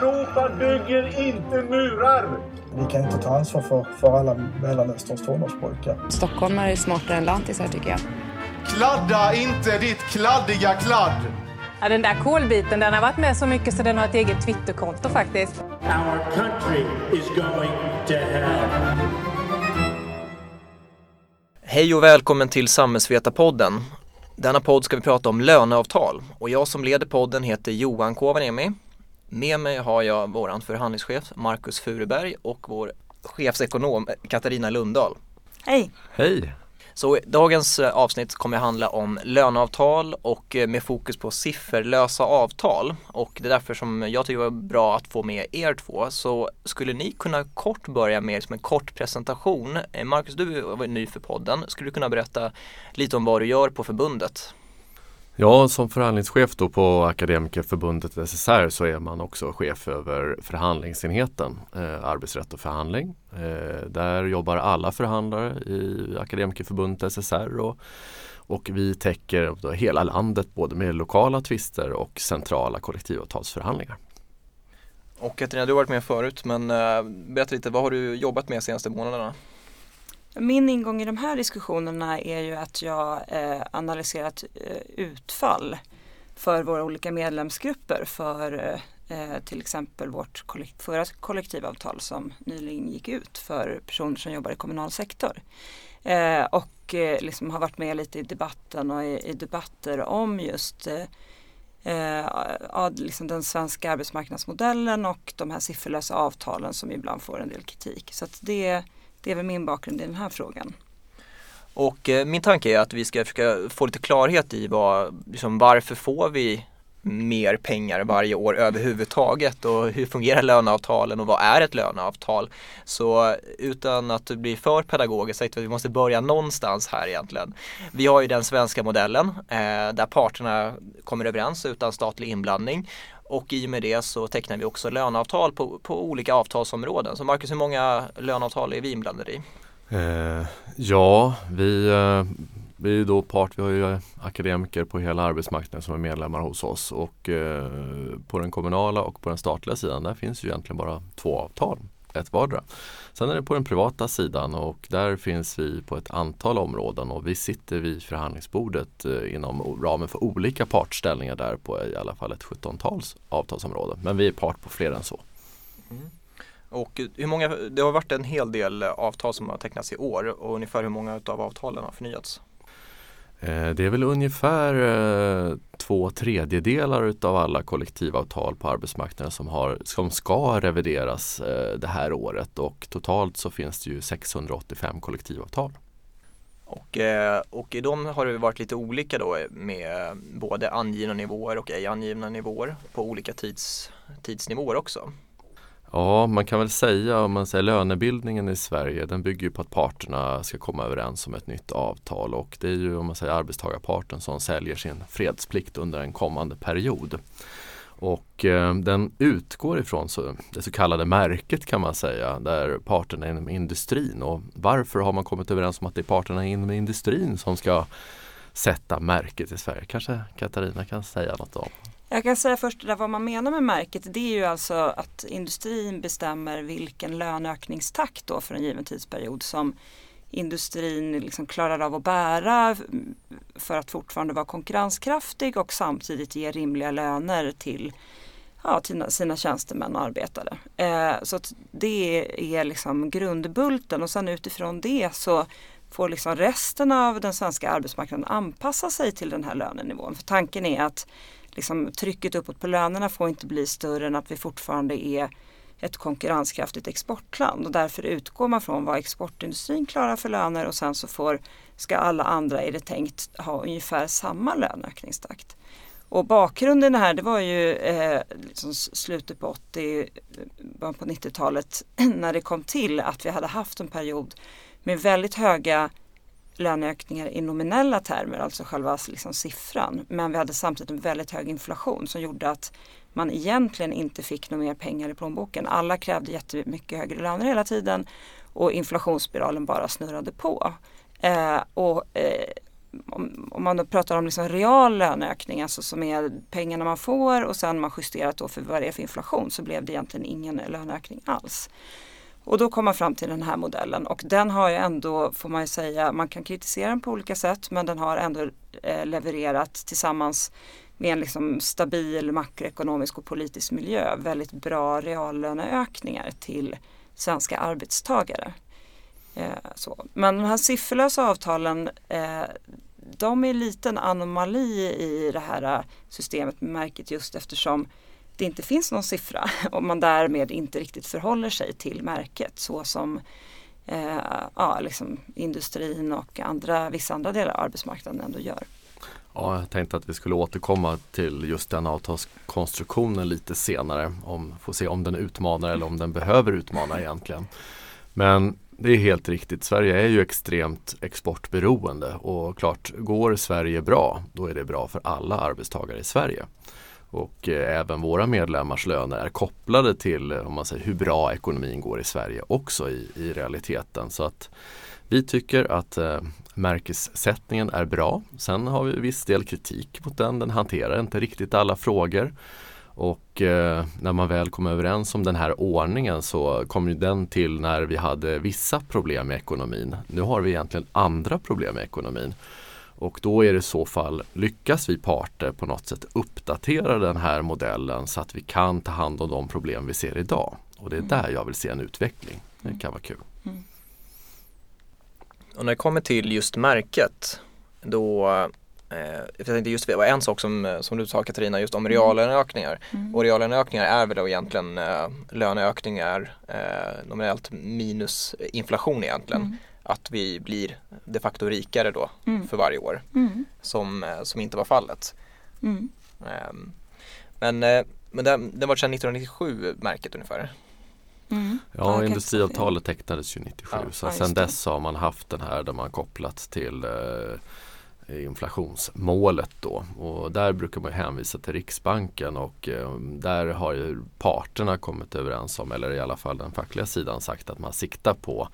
Europa bygger inte murar! Vi kan inte ta ansvar för, för alla Mellanösterns tonårspojkar. Stockholmare är smartare än lantisar tycker jag. Kladda inte ditt kladdiga kladd! Ja, den där kolbiten den har varit med så mycket så den har ett eget Twitterkonto faktiskt. Our country is going to hell. Hej och välkommen till Samhällsvetarpodden. Denna podd ska vi prata om löneavtal och jag som leder podden heter Johan Kovaniemi. Med mig har jag våran förhandlingschef Marcus Fureberg och vår chefsekonom Katarina Lundahl. Hej! Hej! Så dagens eh, avsnitt kommer att handla om löneavtal och eh, med fokus på sifferlösa avtal. Och det är därför som jag tycker det var bra att få med er två. Så skulle ni kunna kort börja med som en kort presentation. Eh, Marcus, du var ny för podden. Skulle du kunna berätta lite om vad du gör på förbundet? Ja, som förhandlingschef då på Akademikerförbundet SSR så är man också chef över förhandlingsenheten eh, arbetsrätt och förhandling. Eh, där jobbar alla förhandlare i Akademikerförbundet SSR och, och vi täcker hela landet både med lokala tvister och centrala kollektivavtalsförhandlingar. Och Katarina, du har varit med förut men eh, berätta lite, vad har du jobbat med de senaste månaderna? Min ingång i de här diskussionerna är ju att jag eh, analyserat eh, utfall för våra olika medlemsgrupper för eh, till exempel vårt kollekt förra kollektivavtal som nyligen gick ut för personer som jobbar i kommunal sektor. Eh, och eh, liksom har varit med lite i debatten och i, i debatter om just eh, eh ja, liksom den svenska arbetsmarknadsmodellen och de här sifferlösa avtalen som ibland får en del kritik. Så det det är väl min bakgrund i den här frågan. Och eh, min tanke är att vi ska försöka få lite klarhet i vad, liksom, varför får vi mer pengar varje år överhuvudtaget och hur fungerar löneavtalen och vad är ett löneavtal? Så utan att bli för pedagogiskt att vi måste börja någonstans här egentligen. Vi har ju den svenska modellen eh, där parterna kommer överens utan statlig inblandning och i och med det så tecknar vi också löneavtal på, på olika avtalsområden. Så Marcus, hur många löneavtal är vi inblandade i? Eh, ja, vi, eh, vi är då part, vi har ju eh, akademiker på hela arbetsmarknaden som är medlemmar hos oss och eh, på den kommunala och på den statliga sidan där finns ju egentligen bara två avtal ett vardera. Sen är det på den privata sidan och där finns vi på ett antal områden och vi sitter vid förhandlingsbordet eh, inom ramen för olika partställningar där på i alla fall ett 17-tals avtalsområden. Men vi är part på fler än så. Mm. Och hur många, det har varit en hel del avtal som har tecknats i år och ungefär hur många av avtalen har förnyats? Eh, det är väl ungefär eh, två tredjedelar utav alla kollektivavtal på arbetsmarknaden som, har, som ska revideras eh, det här året och totalt så finns det ju 685 kollektivavtal. Och, och i dem har det varit lite olika då med både angivna nivåer och ej angivna nivåer på olika tids, tidsnivåer också. Ja, man kan väl säga om man säger lönebildningen i Sverige den bygger på att parterna ska komma överens om ett nytt avtal och det är ju om man säger arbetstagarparten som säljer sin fredsplikt under en kommande period. Och eh, den utgår ifrån så, det så kallade märket kan man säga där parterna inom industrin och varför har man kommit överens om att det är parterna inom industrin som ska sätta märket i Sverige? Kanske Katarina kan säga något om? Jag kan säga först där vad man menar med märket. Det är ju alltså att industrin bestämmer vilken löneökningstakt då för en given tidsperiod som industrin liksom klarar av att bära för att fortfarande vara konkurrenskraftig och samtidigt ge rimliga löner till ja, sina tjänstemän och arbetare. Eh, så det är liksom grundbulten och sen utifrån det så får liksom resten av den svenska arbetsmarknaden anpassa sig till den här lönenivån. För tanken är att liksom, trycket uppåt på lönerna får inte bli större än att vi fortfarande är ett konkurrenskraftigt exportland och därför utgår man från vad exportindustrin klarar för löner och sen så får, ska alla andra är det tänkt ha ungefär samma löneökningstakt. Och bakgrunden här det var ju eh, liksom slutet på 80, början på 90-talet när det kom till att vi hade haft en period med väldigt höga löneökningar i nominella termer, alltså själva liksom siffran. Men vi hade samtidigt en väldigt hög inflation som gjorde att man egentligen inte fick några mer pengar i plånboken. Alla krävde jättemycket högre löner hela tiden och inflationsspiralen bara snurrade på. Eh, och, eh, om, om man då pratar om liksom real löneökning, alltså som är pengarna man får och sen man justerat då för vad det är för inflation så blev det egentligen ingen löneökning alls. Och då kom man fram till den här modellen och den har ju ändå, får man ju säga, man kan kritisera den på olika sätt men den har ändå eh, levererat tillsammans med en liksom stabil makroekonomisk och politisk miljö väldigt bra reallöneökningar till svenska arbetstagare. Eh, så. Men de här sifferlösa avtalen eh, de är lite en anomali i det här systemet med märket just eftersom det inte finns någon siffra och man därmed inte riktigt förhåller sig till märket så som eh, ja, liksom industrin och andra, vissa andra delar av arbetsmarknaden ändå gör. Ja, jag tänkte att vi skulle återkomma till just den avtalskonstruktionen lite senare. Om, får se om den utmanar eller om den behöver utmana egentligen. Men det är helt riktigt. Sverige är ju extremt exportberoende och klart, går Sverige bra, då är det bra för alla arbetstagare i Sverige. Och eh, även våra medlemmars löner är kopplade till eh, om man säger, hur bra ekonomin går i Sverige också i, i realiteten. Så att vi tycker att eh, märkessättningen är bra. Sen har vi viss del kritik mot den. Den hanterar inte riktigt alla frågor. Och eh, när man väl kom överens om den här ordningen så kom ju den till när vi hade vissa problem med ekonomin. Nu har vi egentligen andra problem med ekonomin. Och då är det i så fall, lyckas vi parter på något sätt uppdatera den här modellen så att vi kan ta hand om de problem vi ser idag. Och det är mm. där jag vill se en utveckling. Det kan vara kul. Mm. Och när det kommer till just märket då eh, jag tänkte just det var en sak som, som du sa Katarina just om mm. reallöneökningar. Mm. Och reallöneökningar är väl då egentligen eh, löneökningar eh, nominellt minus inflation egentligen. Mm. Att vi blir de facto rikare då mm. för varje år mm. som, eh, som inte var fallet. Mm. Ehm, men, eh, men det, det var sedan 1997 märket ungefär. Mm. Ja, industriavtalet tecknades ju 97 ja, så ja, sen dess har man haft den här där man kopplat till eh, Eh, inflationsmålet då och där brukar man hänvisa till Riksbanken och eh, där har ju parterna kommit överens om eller i alla fall den fackliga sidan sagt att man siktar på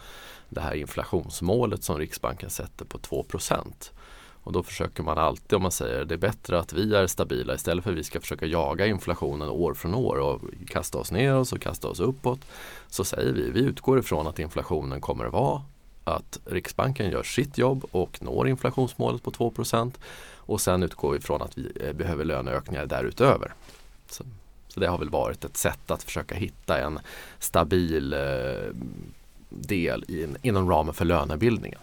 det här inflationsmålet som Riksbanken sätter på 2 och då försöker man alltid om man säger det är bättre att vi är stabila istället för att vi ska försöka jaga inflationen år från år och kasta oss ner och kasta oss uppåt. Så säger vi, vi utgår ifrån att inflationen kommer att vara att Riksbanken gör sitt jobb och når inflationsmålet på 2% och sen utgår vi från att vi eh, behöver löneökningar därutöver. Så, så det har väl varit ett sätt att försöka hitta en stabil eh, del in, inom ramen för lönebildningen.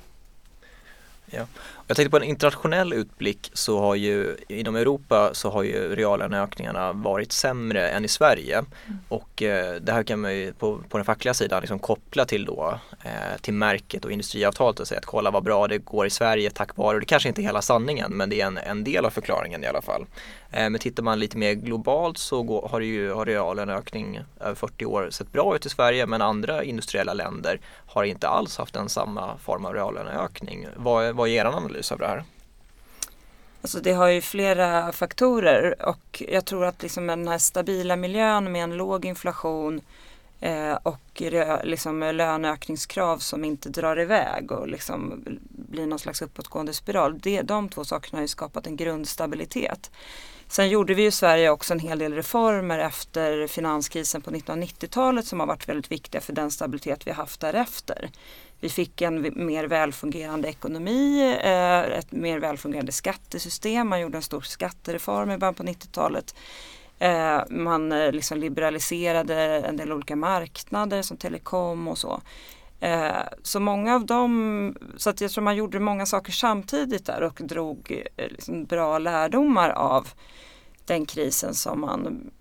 Ja. Jag tänkte på en internationell utblick så har ju inom Europa så har ju reallöneökningarna varit sämre än i Sverige mm. och eh, det här kan man ju på, på den fackliga sidan liksom koppla till då eh, till märket och industriavtalet och säga att kolla vad bra det går i Sverige tack vare, och det kanske inte är hela sanningen men det är en, en del av förklaringen i alla fall. Eh, men tittar man lite mer globalt så går, har, ju, har reallöneökning över 40 år sett bra ut i Sverige men andra industriella länder har inte alls haft en samma form av reallöneökning. Vad, vad är er analys av det här? Alltså det har ju flera faktorer och jag tror att liksom den här stabila miljön med en låg inflation eh, och liksom löneökningskrav som inte drar iväg och liksom blir någon slags uppåtgående spiral. Det, de två sakerna har ju skapat en grundstabilitet. Sen gjorde vi i Sverige också en hel del reformer efter finanskrisen på 1990-talet som har varit väldigt viktiga för den stabilitet vi haft därefter. Vi fick en mer välfungerande ekonomi, eh, ett mer välfungerande skattesystem. Man gjorde en stor skattereform i början på 90-talet. Eh, man eh, liksom liberaliserade en del olika marknader som telekom och så. Så många av dem, så att jag tror man gjorde många saker samtidigt där och drog liksom bra lärdomar av den krisen som, man,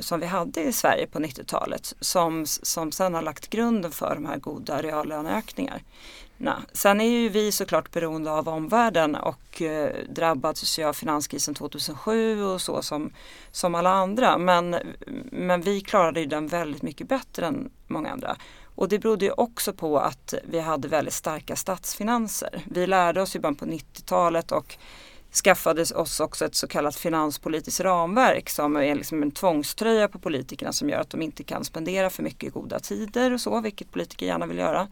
som vi hade i Sverige på 90-talet som, som sen har lagt grunden för de här goda reallöneökningarna. Sen är ju vi såklart beroende av omvärlden och eh, ju av finanskrisen 2007 och så som, som alla andra. Men, men vi klarade ju den väldigt mycket bättre än många andra. Och det berodde ju också på att vi hade väldigt starka statsfinanser. Vi lärde oss ju bara på 90-talet och skaffade oss också ett så kallat finanspolitiskt ramverk som är liksom en tvångströja på politikerna som gör att de inte kan spendera för mycket i goda tider och så, vilket politiker gärna vill göra.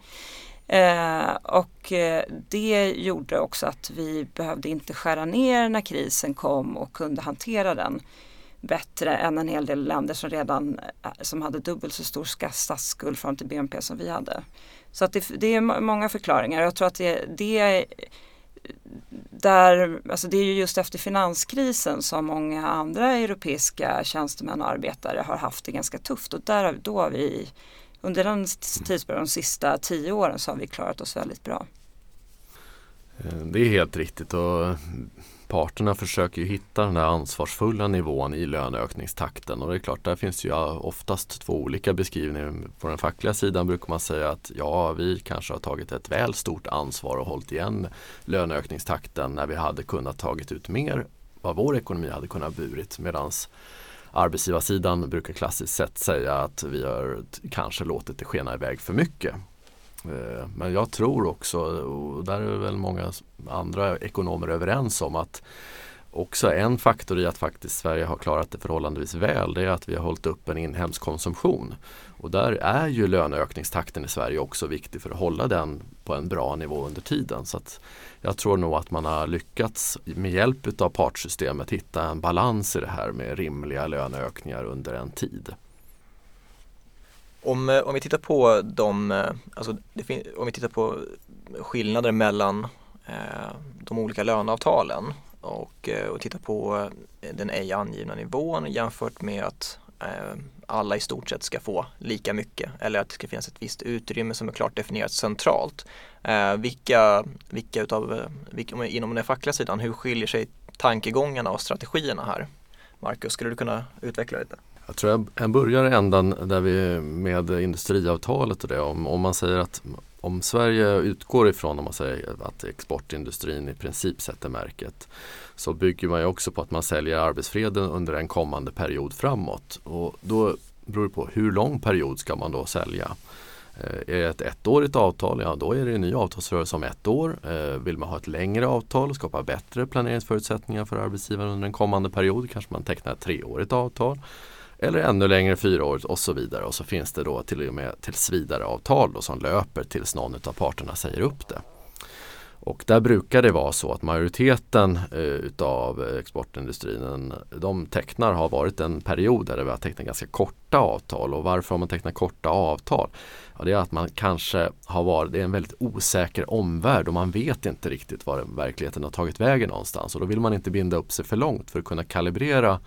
Eh, och eh, det gjorde också att vi behövde inte skära ner när krisen kom och kunde hantera den bättre än en hel del länder som redan eh, som hade dubbelt så stor statsskuld fram till BNP som vi hade. Så att det, det är många förklaringar. Jag tror att det, det där, alltså det är ju just efter finanskrisen som många andra europeiska tjänstemän och arbetare har haft det ganska tufft och där, då har vi under den tidsperioden, de sista tio åren, så har vi klarat oss väldigt bra. Eh, det är helt riktigt och parterna försöker ju hitta den där ansvarsfulla nivån i löneökningstakten och det är klart där finns ju oftast två olika beskrivningar. På den fackliga sidan brukar man säga att ja vi kanske har tagit ett väl stort ansvar och hållit igen löneökningstakten när vi hade kunnat tagit ut mer vad vår ekonomi hade kunnat burit medans arbetsgivarsidan brukar klassiskt sett säga att vi har kanske låtit det skena iväg för mycket. Eh, men jag tror också, och där är väl många andra ekonomer överens om att också en faktor i att faktiskt Sverige har klarat det förhållandevis väl det är att vi har hållit upp en inhemsk konsumtion. Och där är ju löneökningstakten i Sverige också viktig för att hålla den på en bra nivå under tiden. Så jag tror nog att man har lyckats med hjälp av partsystemet hitta en balans i det här med rimliga löneökningar under en tid. Om, eh, om vi tittar på de, eh, alltså om vi tittar på skillnader mellan eh, de olika löneavtalen och, eh, och tittar på den ej angivna nivån jämfört med att eh, alla i stort sett ska få lika mycket eller att det ska finnas ett visst utrymme som är klart definierat centralt. Eh, vilka, vilka utav, vilka, inom den fackliga sidan, hur skiljer sig tankegångarna och strategierna här? Marcus, skulle du kunna utveckla lite? Jag tror jag, börjar ändan där vi med industriavtalet och det. Om, om man säger att om Sverige utgår ifrån om man säger att exportindustrin i princip sätter märket så bygger man ju också på att man säljer arbetsfreden under en kommande period framåt. Och då beror det på hur lång period ska man då sälja. Eh, är det ett ettårigt avtal, ja då är det en ny avtalsrörelse om ett år. Eh, vill man ha ett längre avtal och skapa bättre planeringsförutsättningar för arbetsgivaren under en kommande period kanske man tecknar ett treårigt avtal. Eller ännu längre, fyra år och så vidare. Och så finns det då till och med tillsvidareavtal då, som löper tills någon av parterna säger upp det. Och där brukar det vara så att majoriteten eh, utav exportindustrin de tecknar har varit en period där vi har tecknat ganska korta avtal. Och varför har man tecknat korta avtal? Ja, det är att man kanske har varit, det är en väldigt osäker omvärld och man vet inte riktigt var verkligheten har tagit vägen någonstans. Och då vill man inte binda upp sig för långt för att kunna kalibrera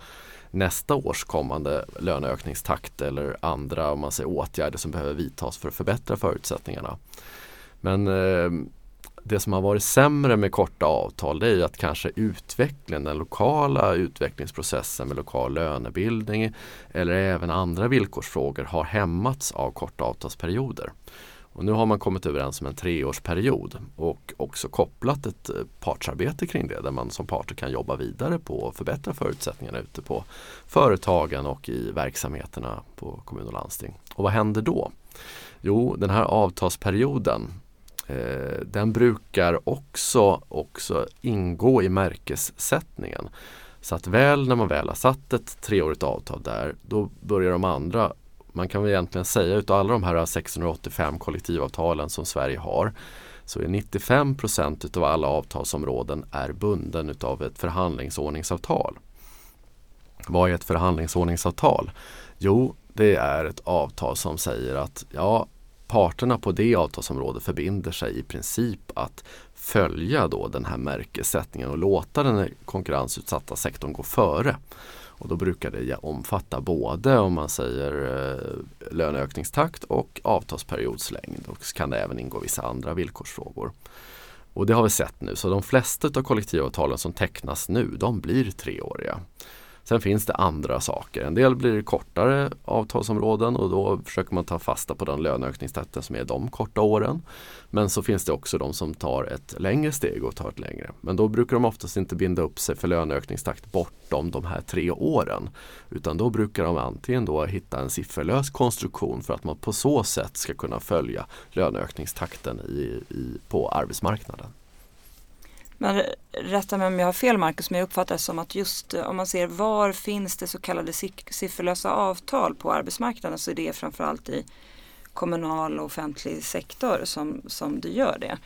nästa års kommande löneökningstakt eller andra om man säger, åtgärder som behöver vidtas för att förbättra förutsättningarna. Men eh, det som har varit sämre med korta avtal det är att kanske utvecklingen, den lokala utvecklingsprocessen med lokal lönebildning eller även andra villkorsfrågor har hämmats av korta avtalsperioder. Och nu har man kommit överens om en treårsperiod och också kopplat ett eh, partsarbete kring det där man som parter kan jobba vidare på och förbättra förutsättningarna ute på företagen och i verksamheterna på kommun och landsting. Och vad händer då? Jo, den här avtalsperioden eh, den brukar också, också ingå i märkessättningen. Så att väl när man väl har satt ett treårigt avtal där då börjar de andra man kan väl egentligen säga utav alla de här 685 kollektivavtalen som Sverige har så är 95 procent utav alla avtalsområden är bunden utav ett förhandlingsordningsavtal. Vad är ett förhandlingsordningsavtal? Jo, det är ett avtal som säger att ja, parterna på det avtalsområdet förbinder sig i princip att följa då den här märkessättningen och låta den konkurrensutsatta sektorn gå före. Och då brukar det omfatta både om man säger eh, löneökningstakt och avtalsperiodslängd och så kan det även ingå vissa andra villkorsfrågor. Och det har vi sett nu, så de flesta av kollektivavtalen som tecknas nu de blir treåriga. Sen finns det andra saker. En del blir kortare avtalsområden och då försöker man ta fasta på den löneökningstakten som är de korta åren. Men så finns det också de som tar ett längre steg och tar ett längre. Men då brukar de oftast inte binda upp sig för löneökningstakt bortom de här tre åren. Utan då brukar de antingen då hitta en sifferlös konstruktion för att man på så sätt ska kunna följa löneökningstakten i, i, på arbetsmarknaden. Men rätta mig om jag har fel Marcus, men jag uppfattar det som att just eh, om man ser var finns det så kallade sifferlösa avtal på arbetsmarknaden så är det framförallt i kommunal och offentlig sektor som, som du gör det.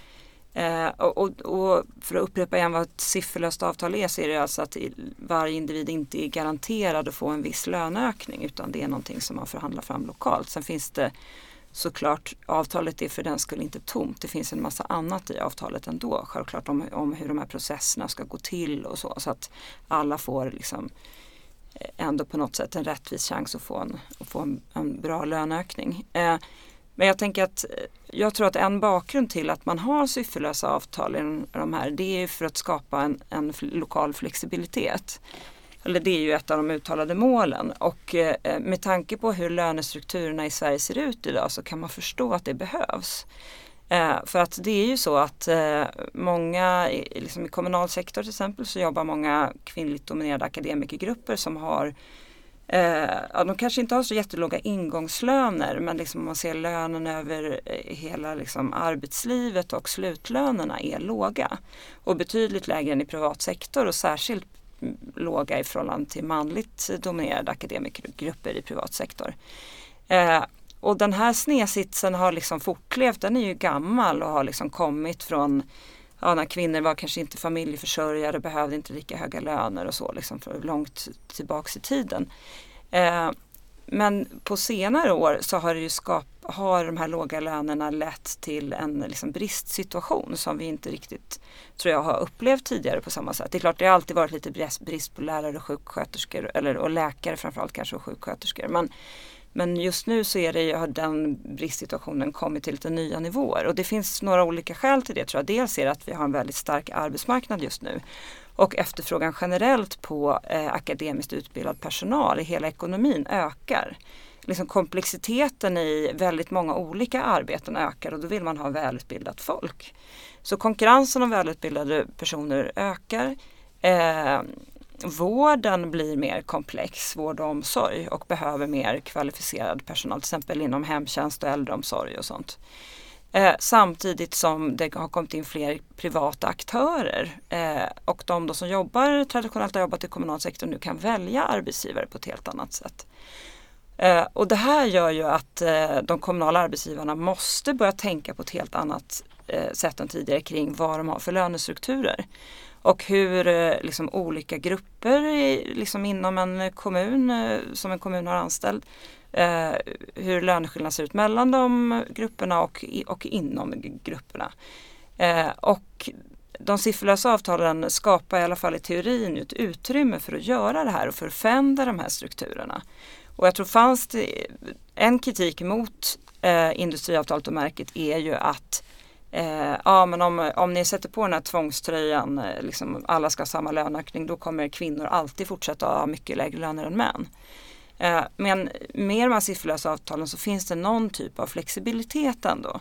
Eh, och, och, och, för att upprepa igen vad ett sifferlöst avtal är så är det alltså att varje individ inte är garanterad att få en viss löneökning utan det är någonting som man förhandlar fram lokalt. Sen finns det såklart, avtalet är för den skull inte tomt. Det finns en massa annat i avtalet ändå. Självklart om, om hur de här processerna ska gå till och så. Så att alla får liksom eh, ändå på något sätt en rättvis chans att få en, att få en, en bra löneökning. Eh, men jag tänker att eh, jag tror att en bakgrund till att man har sifferlösa avtal i de här det är för att skapa en, en lokal flexibilitet. Eller det är ju ett av de uttalade målen och eh, eh, med tanke på hur lönestrukturerna i Sverige ser ut idag så kan man förstå att det behövs. Eh, för att det är ju så att eh, många, liksom i kommunal sektor till exempel, så jobbar många kvinnligt dominerade akademikergrupper som har Eh, ja, de kanske inte har så jättelåga ingångslöner men liksom man ser lönen över eh, hela liksom arbetslivet och slutlönerna är låga. Och betydligt lägre än i privat sektor och särskilt låga i förhållande till manligt dominerade akademikergrupper i privat sektor. Eh, och den här snedsitsen har liksom fortlevt, den är ju gammal och har liksom kommit från ja, när kvinnor var kanske inte familjeförsörjare, behövde inte lika höga löner och så liksom för långt tillbaks i tiden. Eh, men på senare år så har, det ju skapat har de här låga lönerna lett till en liksom bristsituation som vi inte riktigt tror jag har upplevt tidigare på samma sätt. Det är klart det har alltid varit lite brist på lärare och sjuksköterskor eller och läkare framförallt kanske och sjuksköterskor. Men men just nu så är det, har den bristsituationen kommit till lite nya nivåer och det finns några olika skäl till det tror jag. Dels är det att vi har en väldigt stark arbetsmarknad just nu och efterfrågan generellt på eh, akademiskt utbildad personal i hela ekonomin ökar. Liksom komplexiteten i väldigt många olika arbeten ökar och då vill man ha välutbildat folk. Så konkurrensen om välutbildade personer ökar. Eh, vården blir mer komplex, vård och omsorg och behöver mer kvalificerad personal, till exempel inom hemtjänst och äldreomsorg och sånt. Eh, samtidigt som det har kommit in fler privata aktörer eh, och de då som jobbar traditionellt har jobbat i kommunal sektor nu kan välja arbetsgivare på ett helt annat sätt. Eh, och det här gör ju att eh, de kommunala arbetsgivarna måste börja tänka på ett helt annat eh, sätt än tidigare kring vad de har för lönestrukturer. Och hur liksom, olika grupper liksom, inom en kommun som en kommun har anställd eh, hur löneskillnaderna ser ut mellan de grupperna och, och inom grupperna. Eh, och de sifferlösa avtalen skapar i alla fall i teorin ett utrymme för att göra det här och för att förändra de här strukturerna. Och jag tror fanns det en kritik mot eh, industriavtalet och märket är ju att Eh, ja men om, om ni sätter på den här tvångströjan, eh, liksom alla ska ha samma löneökning, då kommer kvinnor alltid fortsätta ha mycket lägre löner än män. Eh, men med de här sifferlösa avtalen så finns det någon typ av flexibilitet ändå.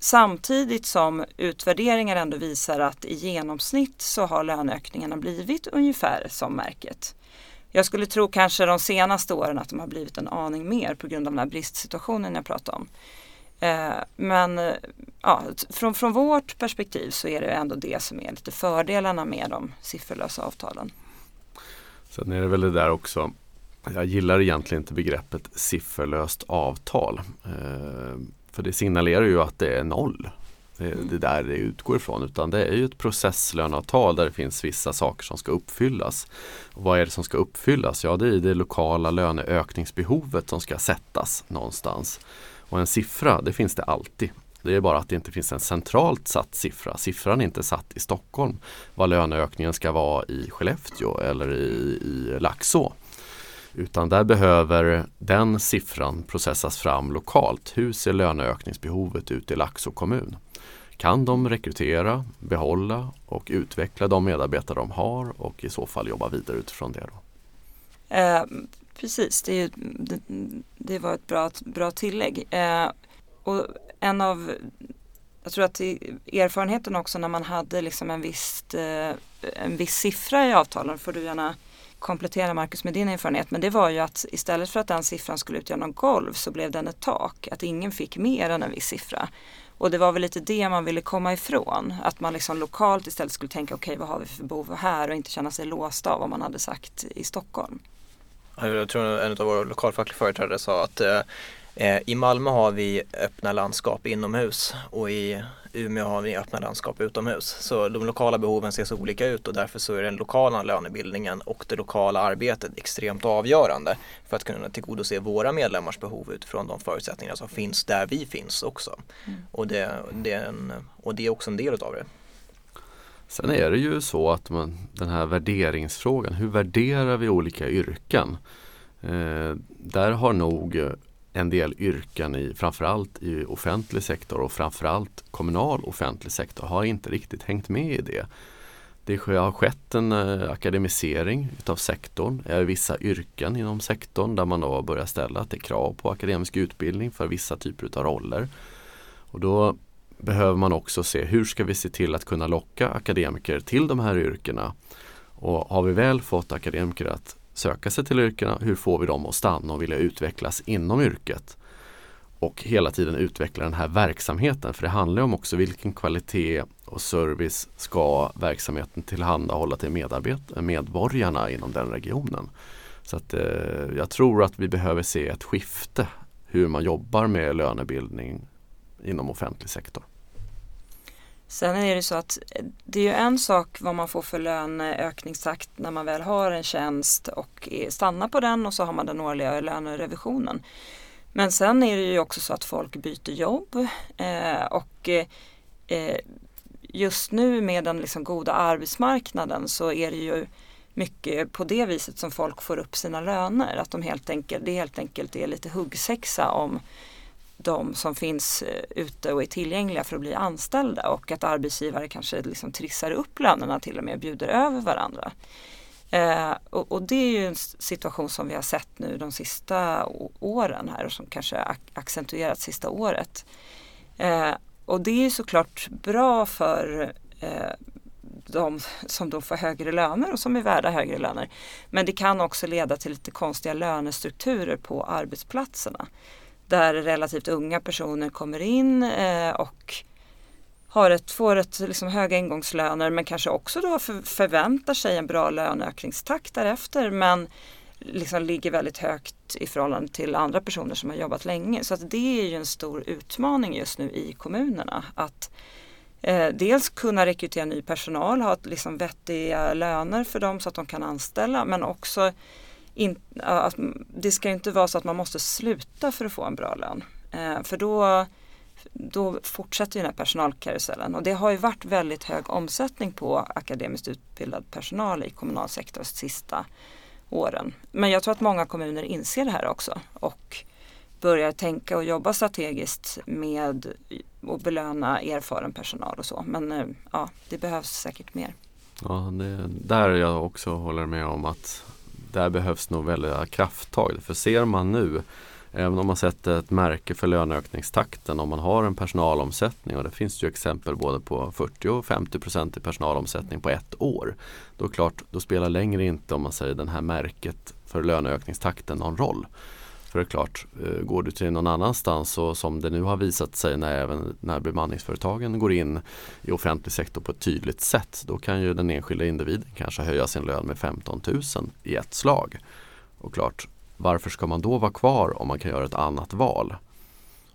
Samtidigt som utvärderingar ändå visar att i genomsnitt så har löneökningarna blivit ungefär som märket. Jag skulle tro kanske de senaste åren att de har blivit en aning mer på grund av den här bristsituationen jag pratade om. Eh, men eh, ja, från, från vårt perspektiv så är det ändå det som är lite fördelarna med de sifferlösa avtalen. Sen är det väl det där också jag gillar egentligen inte begreppet sifferlöst avtal. Eh, för det signalerar ju att det är noll. Det det där det utgår ifrån utan det är ju ett processlöneavtal där det finns vissa saker som ska uppfyllas. Och vad är det som ska uppfyllas? Ja det är det lokala löneökningsbehovet som ska sättas någonstans. Och en siffra, det finns det alltid. Det är bara att det inte finns en centralt satt siffra. Siffran är inte satt i Stockholm. Vad löneökningen ska vara i Skellefteå eller i, i Laxå. Utan där behöver den siffran processas fram lokalt. Hur ser löneökningsbehovet ut i Laxå kommun? Kan de rekrytera, behålla och utveckla de medarbetare de har och i så fall jobba vidare utifrån det? Då? Eh, precis, det, är, det, det, var ett bra, bra tillägg. Eh, och en av, jag tror att erfarenheten också när man hade liksom en, viss, eh, en viss siffra i avtalen, får du gärna komplettera Marcus med din erfarenhet, men det var ju att istället för att den siffran skulle utgöra någon golv så blev den ett tak, att ingen fick mer än en viss siffra. Och det var väl lite det man ville komma ifrån. Att man liksom lokalt istället skulle tänka okej okay, vad har vi för behov här och inte känna sig låst av vad man hade sagt i Stockholm. Jag tror en av våra lokalfackliga företrädare sa att Eh, i Malmö har vi öppna landskap inomhus och i Umeå har vi öppna landskap utomhus. Så de lokala behoven ser så olika ut och därför så är den lokala lönebildningen och det lokala arbetet extremt avgörande för att kunna tillgodose våra medlemmars behov utifrån de förutsättningar som finns där vi finns också. Mm. Och, det, det är en, och det är också en del av det. Sen är det ju så att man, den här värderingsfrågan, hur värderar vi olika yrken? Eh, där har nog en del yrken i framförallt i offentlig sektor och framförallt kommunal offentlig sektor har inte riktigt hängt med i det. Det har skett en eh, akademisering utav sektorn. Är vissa yrken inom sektorn där man då börjar ställa att det är krav på akademisk utbildning för vissa typer av roller. Och då behöver man också se hur ska vi se till att kunna locka akademiker till de här yrkena. Och har vi väl fått akademiker att söka sig till yrkena, hur får vi dem att stanna och vilja utvecklas inom yrket? Och hela tiden utveckla den här verksamheten för det handlar om också vilken kvalitet och service ska verksamheten tillhandahålla till medborgarna inom den regionen. Så att, eh, jag tror att vi behöver se ett skifte hur man jobbar med lönebildning inom offentlig sektor. Sen är det så att eh, det är ju en sak vad man får för löneökningstakt när man väl har en tjänst och stannar på den och så har man den årliga lönerevisionen. Men sen är det ju också så att folk byter jobb eh, och eh, eh, just nu med den liksom goda arbetsmarknaden så är det ju mycket på det viset som folk får upp sina löner. Att de helt enkelt, det helt enkelt är lite huggsexa om de som finns eh, ute och är tillgängliga för att bli anställda och att arbetsgivare kanske liksom trissar upp lönerna till och med bjuder över varandra. Eh, och, och, det är ju en situation som vi har sett nu de sista åren här och som kanske accentuerats sista året. Eh, och det är såklart bra för eh, de som då får högre löner och som är värda högre löner. Men det kan också leda till lite konstiga lönestrukturer på arbetsplatserna där relativt unga personer kommer in eh, och har ett, får ett liksom höga ingångslöner men kanske också då för, förväntar sig en bra löneökningstakt därefter men liksom ligger väldigt högt i förhållande till andra personer som har jobbat länge. Så att det är ju en stor utmaning just nu i kommunerna. Att eh, dels kunna rekrytera ny personal, ha liksom vettiga löner för dem så att de kan anställa men också in, att det ska inte vara så att man måste sluta för att få en bra lön. Eh, för då, då fortsätter ju den här personalkarusellen och det har ju varit väldigt hög omsättning på akademiskt utbildad personal i kommunal sektor de sista åren. Men jag tror att många kommuner inser det här också och börjar tänka och jobba strategiskt med att belöna erfaren personal och så. Men eh, ja, det behövs säkert mer. Ja, det där jag också håller med om att där behövs nog väldiga krafttag. För ser man nu, även om man sätter ett märke för löneökningstakten, om man har en personalomsättning och det finns ju exempel både på 40 och 50 procent i personalomsättning på ett år. Då klart, då spelar längre inte om man säger den här märket för löneökningstakten någon roll. För det är klart, eh, går du till någon annanstans och som det nu har visat sig när även när bemanningsföretagen går in i offentlig sektor på ett tydligt sätt då kan ju den enskilda individen kanske höja sin lön med 15 000 i ett slag. Och klart, varför ska man då vara kvar om man kan göra ett annat val?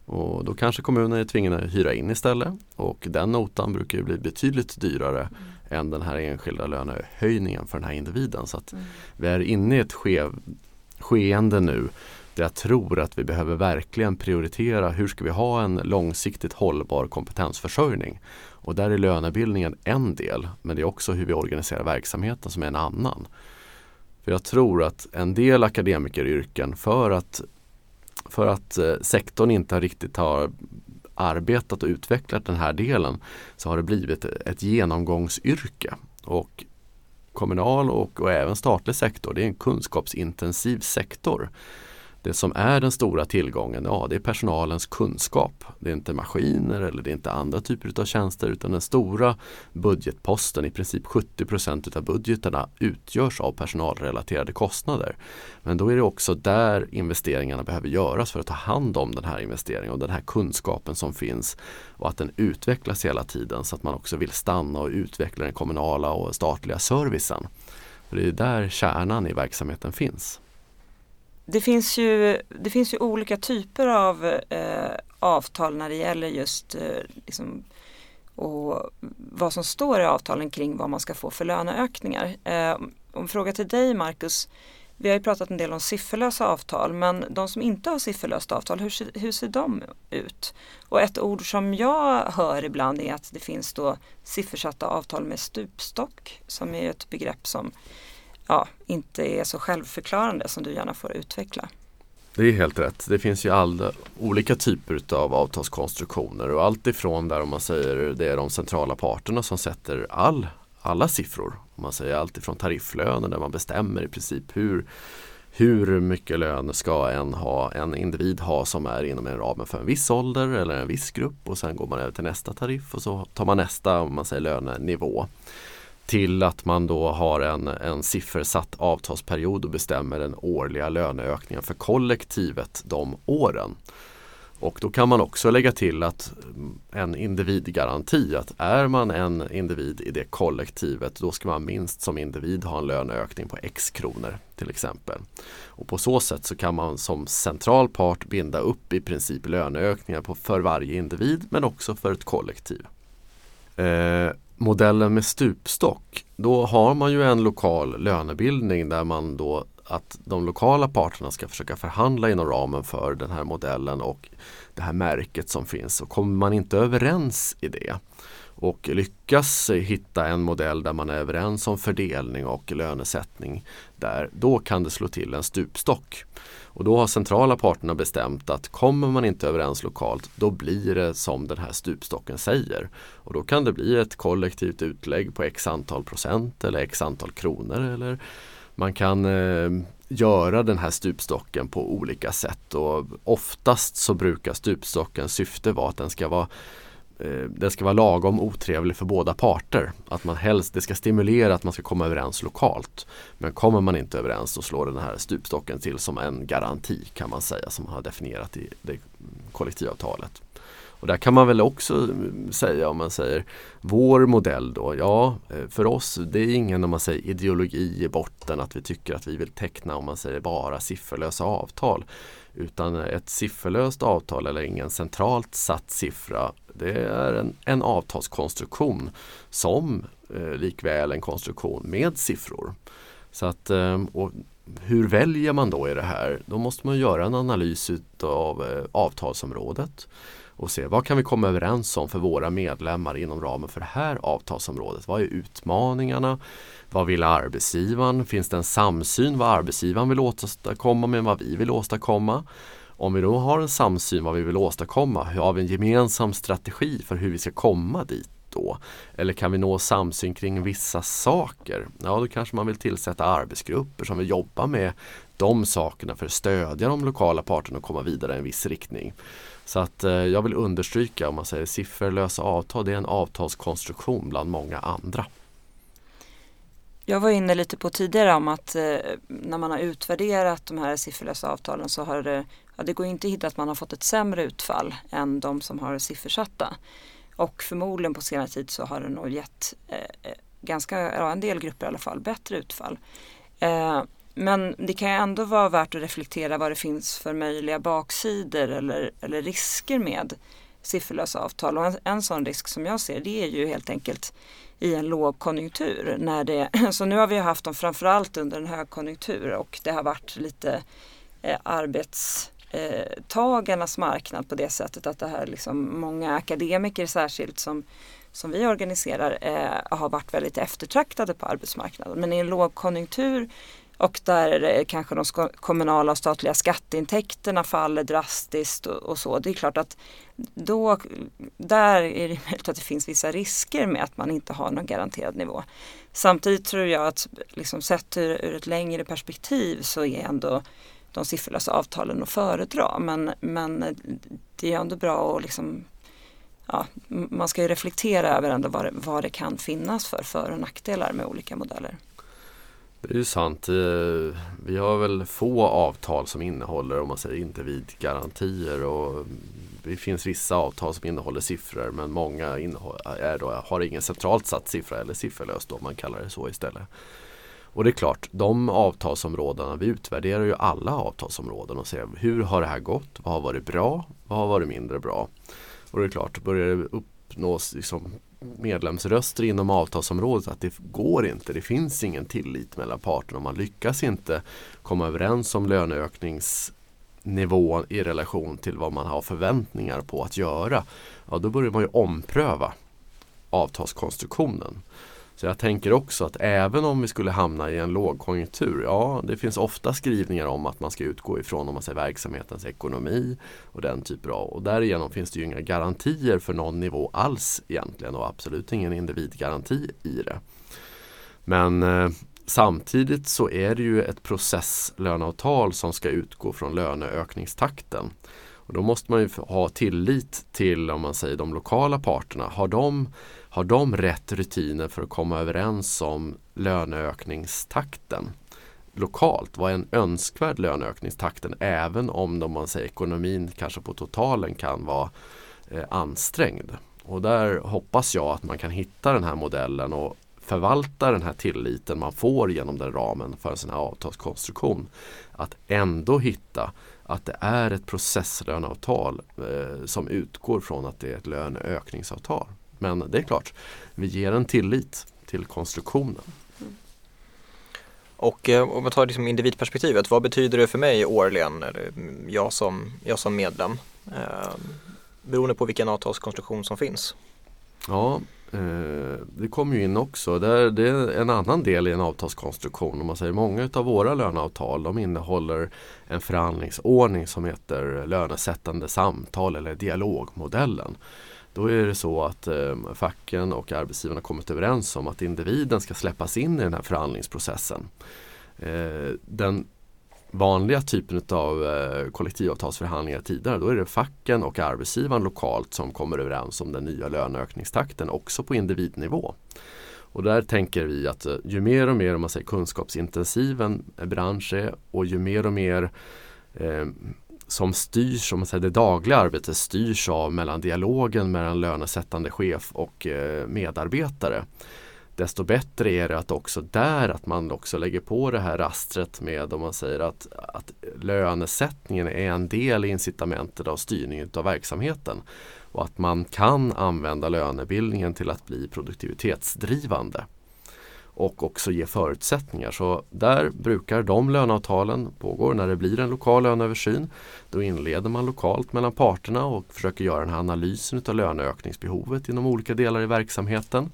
Och då kanske kommunen är tvingade att hyra in istället och den notan brukar ju bli betydligt dyrare mm. än den här enskilda lönehöjningen för den här individen. Så att mm. vi är inne i ett skev, skeende nu där jag tror att vi behöver verkligen prioritera hur ska vi ha en långsiktigt hållbar kompetensförsörjning. Och där är lönebildningen en del men det är också hur vi organiserar verksamheten som är en annan. För jag tror att en del akademikeryrken för att, för att eh, sektorn inte riktigt har arbetat och utvecklat den här delen så har det blivit ett genomgångsyrke. Och kommunal och, och även statlig sektor, det är en kunskapsintensiv sektor. Det som är den stora tillgången, ja det är personalens kunskap. Det är inte maskiner eller det är inte andra typer av tjänster utan den stora budgetposten, i princip 70 procent av budgeterna utgörs av personalrelaterade kostnader. Men då är det också där investeringarna behöver göras för att ta hand om den här investeringen och den här kunskapen som finns och att den utvecklas hela tiden så att man också vill stanna och utveckla den kommunala och statliga servicen. För det är där kärnan i verksamheten finns det, finns ju, det finns ju olika typer av eh, avtal när det gäller just eh, liksom, och vad som står i avtalen kring vad man ska få för löneökningar. Eh, en fråga till dig Marcus. Vi har ju pratat en del om sifferlösa avtal men de som inte har sifferlöst avtal, hur ser, hur ser de ut? Och ett ord som jag hör ibland är att det finns då siffersatta avtal med stupstock som är ett begrepp som ja, inte är så självförklarande som du gärna får utveckla. Det är helt rätt. Det finns ju alla olika typer av avtalskonstruktioner och allt ifrån där om man säger det är de centrala parterna som sätter all, alla siffror. Om man säger allt ifrån tarifflöner där man bestämmer i princip hur, hur mycket lön ska en, ha, en individ ha som är inom en ramen för en viss ålder eller en viss grupp och sen går man över till nästa tariff och så tar man nästa om man säger lönenivå till att man då har en, en siffersatt avtalsperiod och bestämmer den årliga löneökningen för kollektivet de åren. Och då kan man också lägga till att mm, en individgaranti, att är man en individ i det kollektivet då ska man minst som individ ha en löneökning på x kronor till exempel. Och på så sätt så kan man som central part binda upp i princip löneökningar på, för varje individ men också för ett kollektiv. Eh, modellen med stupstock, då har man ju en lokal lönebildning där man då att de lokala parterna ska försöka förhandla inom ramen för den här modellen och det här märket som finns. Och kommer man inte överens i det och lyckas hitta en modell där man är överens om fördelning och lönesättning där, då kan det slå till en stupstock. Och då har centrala parterna bestämt att kommer man inte överens lokalt då blir det som den här stupstocken säger. Och då kan det bli ett kollektivt utlägg på x antal procent eller x antal kronor eller man kan eh, göra den här stupstocken på olika sätt och oftast så brukar stupstockens syfte vara att den ska vara Eh, den ska vara lagom otrevlig för båda parter. Att man helst, det ska stimulera att man ska komma överens lokalt. Men kommer man inte överens så slår den här stupstocken till som en garanti kan man säga som man har definierat i det kollektivavtalet. Och där kan man väl också mm, säga om man säger vår modell då, ja eh, för oss det är ingen om man säger ideologi i botten att vi tycker att vi vill teckna om man säger bara sifferlösa avtal. Utan ett sifferlöst avtal eller ingen centralt satt siffra det är en, en avtalskonstruktion som eh, likväl en konstruktion med siffror. Så att, eh, och hur väljer man då i det här? Då måste man göra en analys av eh, avtalsområdet och se vad kan vi komma överens om för våra medlemmar inom ramen för det här avtalsområdet. Vad är utmaningarna? Vad vill arbetsgivaren? Finns det en samsyn vad arbetsgivaren vill åstadkomma med vad vi vill åstadkomma? Om vi då har en samsyn vad vi vill åstadkomma, har vi en gemensam strategi för hur vi ska komma dit då? Eller kan vi nå samsyn kring vissa saker? Ja, då kanske man vill tillsätta arbetsgrupper som vill jobba med de sakerna för att stödja de lokala parterna och komma vidare i en viss riktning. Så att eh, jag vill understryka om man säger sifferlösa avtal, det är en avtalskonstruktion bland många andra. Jag var inne lite på tidigare om att eh, när man har utvärderat de här sifferlösa avtalen så har det, ja, det går inte att hitta att man har fått ett sämre utfall än de som har siffersatta. Och förmodligen på senare tid så har det nog gett eh, eh ganska, ja, en del grupper i alla fall, bättre utfall. Eh, men det kan ju ändå vara värt att reflektera vad det finns för möjliga baksidor eller, eller risker med sifferlösa avtal. Och en, en sån risk som jag ser det är ju helt enkelt i en lågkonjunktur. När det, så nu har vi haft dem framförallt under en högkonjunktur och det har varit lite eh, arbetstagarnas marknad på det sättet att det här liksom många akademiker särskilt som, som vi organiserar eh, har varit väldigt eftertraktade på arbetsmarknaden. Men i en lågkonjunktur och där kanske de kommunala och statliga skatteintäkterna faller drastiskt och, och, så. Det är klart att då, där är det möjligt att det finns vissa risker med att man inte har någon garanterad nivå. Samtidigt tror jag att liksom sett ur, ur ett längre perspektiv så är ändå de sifferlösa avtalen att föredra. Men, men det är ändå bra att liksom, ja, man ska ju reflektera över ändå vad det, vad det kan finnas för för och nackdelar med olika modeller. Det är ju sant. Eh, vi har väl få avtal som innehåller om man säger individgarantier och det finns vissa avtal som innehåller siffror men många är då, har ingen centralt satt siffra eller sifferlöst om man kallar det så istället. Och det är klart, de avtalsområdena, vi utvärderar ju alla avtalsområden och ser hur har det här gått? Vad har varit bra? Vad har varit mindre bra? Och det är klart, börjar det uppnås liksom medlemsröster inom avtalsområdet att det går inte, det finns ingen tillit mellan parterna. Man lyckas inte komma överens om löneökningsnivån i relation till vad man har förväntningar på att göra. Ja, då börjar man ju ompröva avtalskonstruktionen. Så jag tänker också att även om vi skulle hamna i en lågkonjunktur, ja det finns ofta skrivningar om att man ska utgå ifrån om man säger verksamhetens ekonomi och den typen av och därigenom finns det ju inga garantier för någon nivå alls egentligen och absolut ingen individgaranti i det. Men eh, samtidigt så är det ju ett processlöneavtal som ska utgå från löneökningstakten. Och då måste man ju ha tillit till om man säger de lokala parterna. Har de har de rätt rutiner för att komma överens om löneökningstakten lokalt? Vad är en önskvärd löneökningstakten även om de, man säger, ekonomin kanske på totalen kan vara eh, ansträngd? Och där hoppas jag att man kan hitta den här modellen och förvalta den här tilliten man får genom den ramen för en sån här avtalskonstruktion. Att ändå hitta att det är ett processlöneavtal eh, som utgår från att det är ett löneökningsavtal. Men det är klart, vi ger en tillit till konstruktionen. Och eh, om man tar liksom individperspektivet, vad betyder det för mig årligen, eller jag som, jag som medlem? Eh, beroende på vilken avtalskonstruktion som finns. Ja, eh, det kommer ju in också. Det är, det är en annan del i en avtalskonstruktion. Om man säger Många av våra löneavtal de innehåller en förhandlingsordning som heter lönesättande samtal eller dialogmodellen. Då är det så att eh, facken och arbetsgivarna kommit överens om att individen ska släppas in i den här förhandlingsprocessen. Eh, den vanliga typen av eh, kollektivavtalsförhandlingar tidigare då är det facken och arbetsgivaren lokalt som kommer överens om den nya löneökningstakten också på individnivå. Och där tänker vi att eh, ju mer och mer om man säger, kunskapsintensiv en bransch är och ju mer och mer eh, som styrs, om man säger det dagliga arbetet styrs av mellan dialogen mellan lönesättande chef och eh, medarbetare. Desto bättre är det att också där att man också lägger på det här rastret med om man säger att, att lönesättningen är en del i incitamentet av styrningen av verksamheten. Och att man kan använda lönebildningen till att bli produktivitetsdrivande och också ge förutsättningar. Så där brukar de löneavtalen pågå när det blir en lokal löneöversyn. Då inleder man lokalt mellan parterna och försöker göra den här analysen av löneökningsbehovet inom olika delar i verksamheten.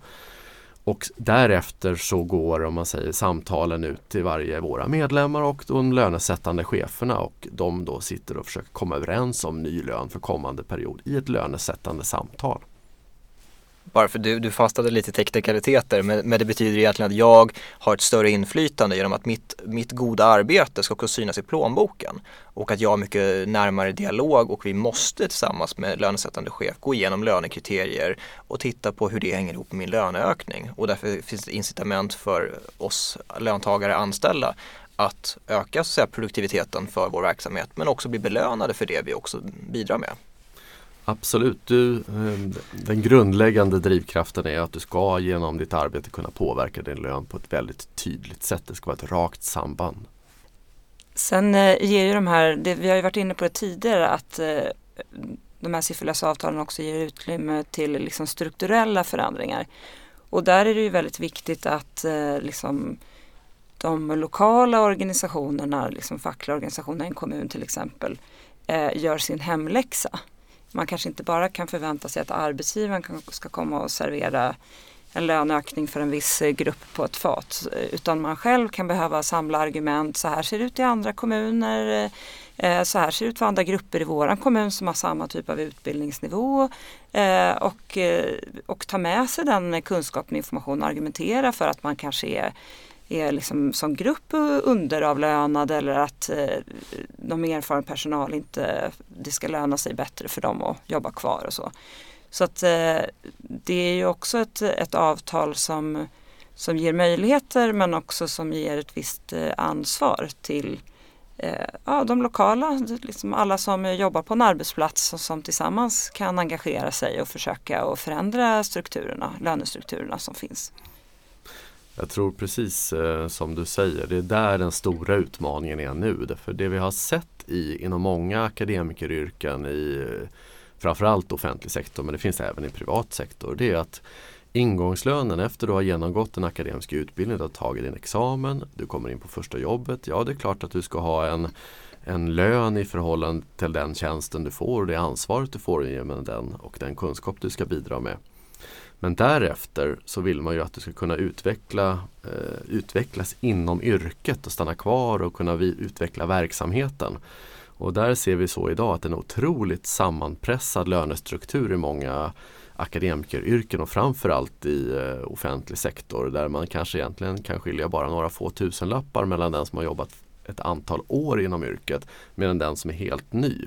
Och därefter så går om man säger, samtalen ut till varje våra medlemmar och de lönesättande cheferna och de då sitter och försöker komma överens om ny lön för kommande period i ett lönesättande samtal bara för du, du fastnade lite i teknikaliteter men, men det betyder egentligen att jag har ett större inflytande genom att mitt, mitt goda arbete ska kunna synas i plånboken och att jag har mycket närmare dialog och vi måste tillsammans med lönesättande chef gå igenom lönekriterier och titta på hur det hänger ihop med min löneökning och därför finns det incitament för oss löntagare anställda att öka så säga, produktiviteten för vår verksamhet men också bli belönade för det vi också bidrar med. Absolut, du, ehm, den grundläggande drivkraften är att du ska genom ditt arbete kunna påverka din lön på ett väldigt tydligt sätt. Det ska vara ett rakt samband. Sen eh, ger ju de här, det, vi har ju varit inne på det tidigare, att eh, de här sifferlösa avtalen också ger utrymme till liksom strukturella förändringar. Och där är det ju väldigt viktigt att eh, liksom, de lokala organisationerna, liksom fackliga organisationer i en kommun till exempel, gör sin hemläxa man kanske inte bara kan förvänta sig att arbetsgivaren ska komma och servera en löneökning för en viss eh, grupp på ett fat. Eh, utan man själv kan behöva samla argument. Så här ser det ut i andra kommuner. Eh, så här ser det ut för andra grupper i våran kommun som har samma typ av utbildningsnivå. Och, och ta med sig den kunskapen och informationen och argumentera för att man kanske är är liksom som grupp underavlönad eller att eh, de erfaren personal inte, det ska löna sig bättre för dem att jobba kvar och så. Så att eh, det är ju också ett, ett avtal som, som ger möjligheter men också som ger ett visst eh, ansvar till eh, ja, de lokala, liksom alla som jobbar på en arbetsplats och som tillsammans kan engagera sig och försöka och förändra strukturerna, lönestrukturerna som finns. Jag tror precis eh, som du säger, det är där den stora utmaningen är nu. För det vi har sett i, inom många akademikeryrken i framförallt offentlig sektor men det finns även i privat sektor. Det är att ingångslönen efter du har genomgått en akademisk utbildning, du har tagit din examen, du kommer in på första jobbet. Ja det är klart att du ska ha en, en lön i förhållande till den tjänsten du får och det ansvaret du får genom den och den kunskap du ska bidra med. Men därefter så vill man ju att du ska kunna utveckla, eh, utvecklas inom yrket och stanna kvar och kunna vi, utveckla verksamheten. Och där ser vi så idag att en otroligt sammanpressad lönestruktur i många akademikeryrken och framförallt i eh, offentlig sektor där man kanske egentligen kan skilja bara några få tusenlappar mellan den som har jobbat ett antal år inom yrket medan den som är helt ny.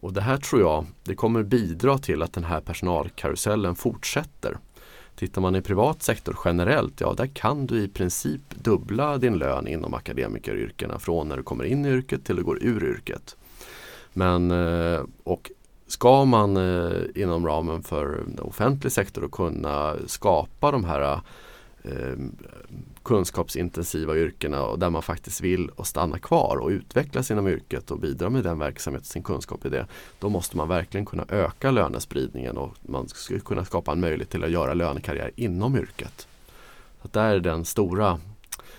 Och det här tror jag det kommer bidra till att den här personalkarusellen fortsätter. Tittar man i privat sektor generellt, ja där kan du i princip dubbla din lön inom akademikeryrkena från när du kommer in i yrket till du går ur yrket. Men, eh, och ska man eh, inom ramen för offentlig sektor kunna skapa de här eh, kunskapsintensiva yrkena och där man faktiskt vill och stanna kvar och utvecklas inom yrket och bidra med den verksamheten, sin kunskap i det. Då måste man verkligen kunna öka lönespridningen och man ska kunna skapa en möjlighet till att göra lönekarriär inom yrket. Så där är den stora,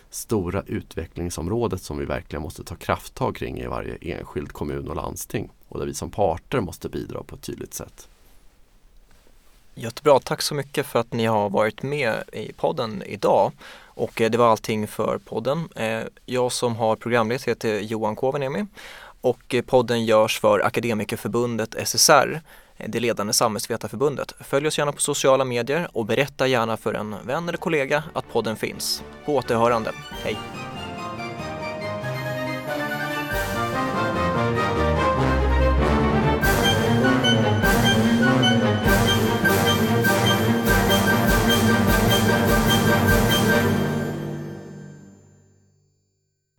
stora utvecklingsområdet som vi verkligen måste ta krafttag kring i varje enskild kommun och landsting och där vi som parter måste bidra på ett tydligt sätt. Jättebra, tack så mycket för att ni har varit med i podden idag. Och eh, det var allting för podden. Eh, jag som har programlett heter Johan Kovaniemi och eh, podden görs för Akademikerförbundet SSR, det ledande samhällsvetarförbundet. Följ oss gärna på sociala medier och berätta gärna för en vän eller kollega att podden finns. På återhörande, hej!